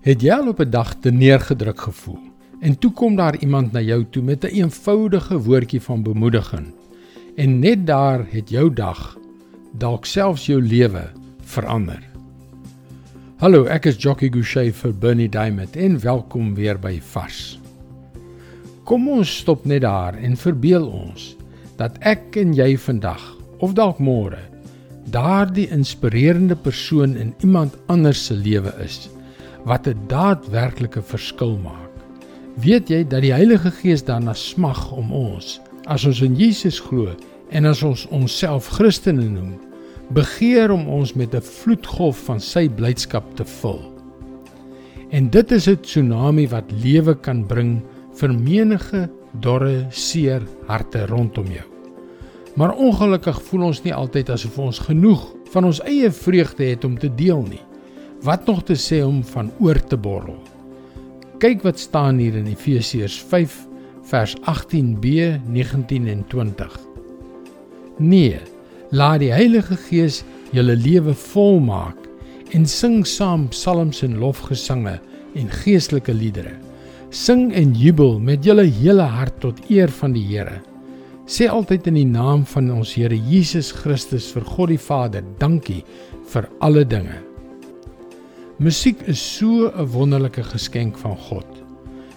Het jy al op 'n dag te neergedruk gevoel en toe kom daar iemand na jou toe met 'n een eenvoudige woordjie van bemoediging en net daar het jou dag dalk selfs jou lewe verander. Hallo, ek is Jockey Gouchee vir Bernie Diamond en welkom weer by Vars. Kom ons stop net daar en verbeel ons dat ek en jy vandag of dalk môre daardie inspirerende persoon in iemand anders se lewe is wat 'n daadwerklike verskil maak. Weet jy dat die Heilige Gees daarna smag om ons, as ons in Jesus glo en as ons onsself Christene noem, begeer om ons met 'n vloedgolf van sy blydskap te vul. En dit is 'n tsunami wat lewe kan bring vir menige dorre, seer harte rondom jou. Maar ongelukkig voel ons nie altyd asof ons genoeg van ons eie vreugde het om te deel nie. Wat nog te sê om van oor te borrel? Kyk wat staan hier in Efesiërs 5 vers 18b, 19 en 20. Nee, laat die Heilige Gees julle lewe volmaak en sing saam psalms en lofgesange en geestelike liedere. Sing en jubel met julle hele hart tot eer van die Here. Sê altyd in die naam van ons Here Jesus Christus vir God die Vader, dankie vir alle dinge. Musiek is so 'n wonderlike geskenk van God.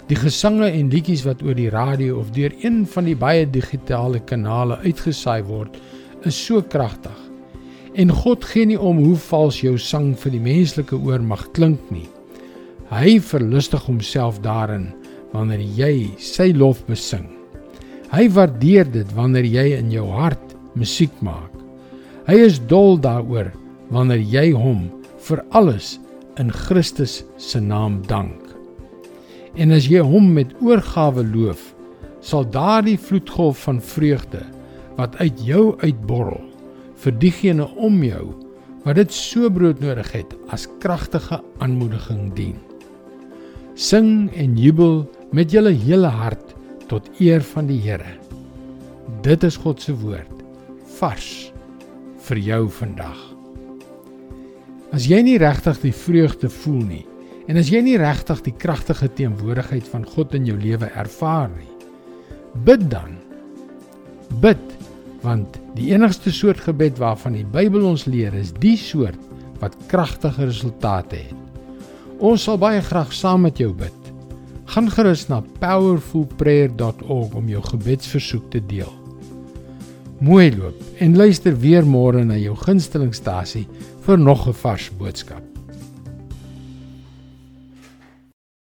Die gesange en liedjies wat oor die radio of deur een van die baie digitale kanale uitgesaai word, is so kragtig. En God gee nie om hoe vals jou sang vir die menslike oor mag klink nie. Hy verlustig homself daarin wanneer jy sy lof besing. Hy waardeer dit wanneer jy in jou hart musiek maak. Hy is dol daaroor wanneer jy hom vir alles in Christus se naam dank. En as jy hom met oorgawe loof, sal daardie vloedgolf van vreugde wat uit jou uitborrel vir diegene om jou wat dit so broodnodig het as kragtige aanmoediging dien. Sing en jubel met julle hele hart tot eer van die Here. Dit is God se woord vars vir jou vandag. As jy nie regtig die vreugde voel nie en as jy nie regtig die kragtige teenwoordigheid van God in jou lewe ervaar nie, bid dan. Bid want die enigste soort gebed waarvan die Bybel ons leer is die soort wat kragtige resultate het. Ons sal baie graag saam met jou bid. Gaan gerus na powerfulprayer.org om jou gebedsversoek te deel. Mooi loop en luister weer môre na jou gunstelingstasie vir nog 'n vars boodskap.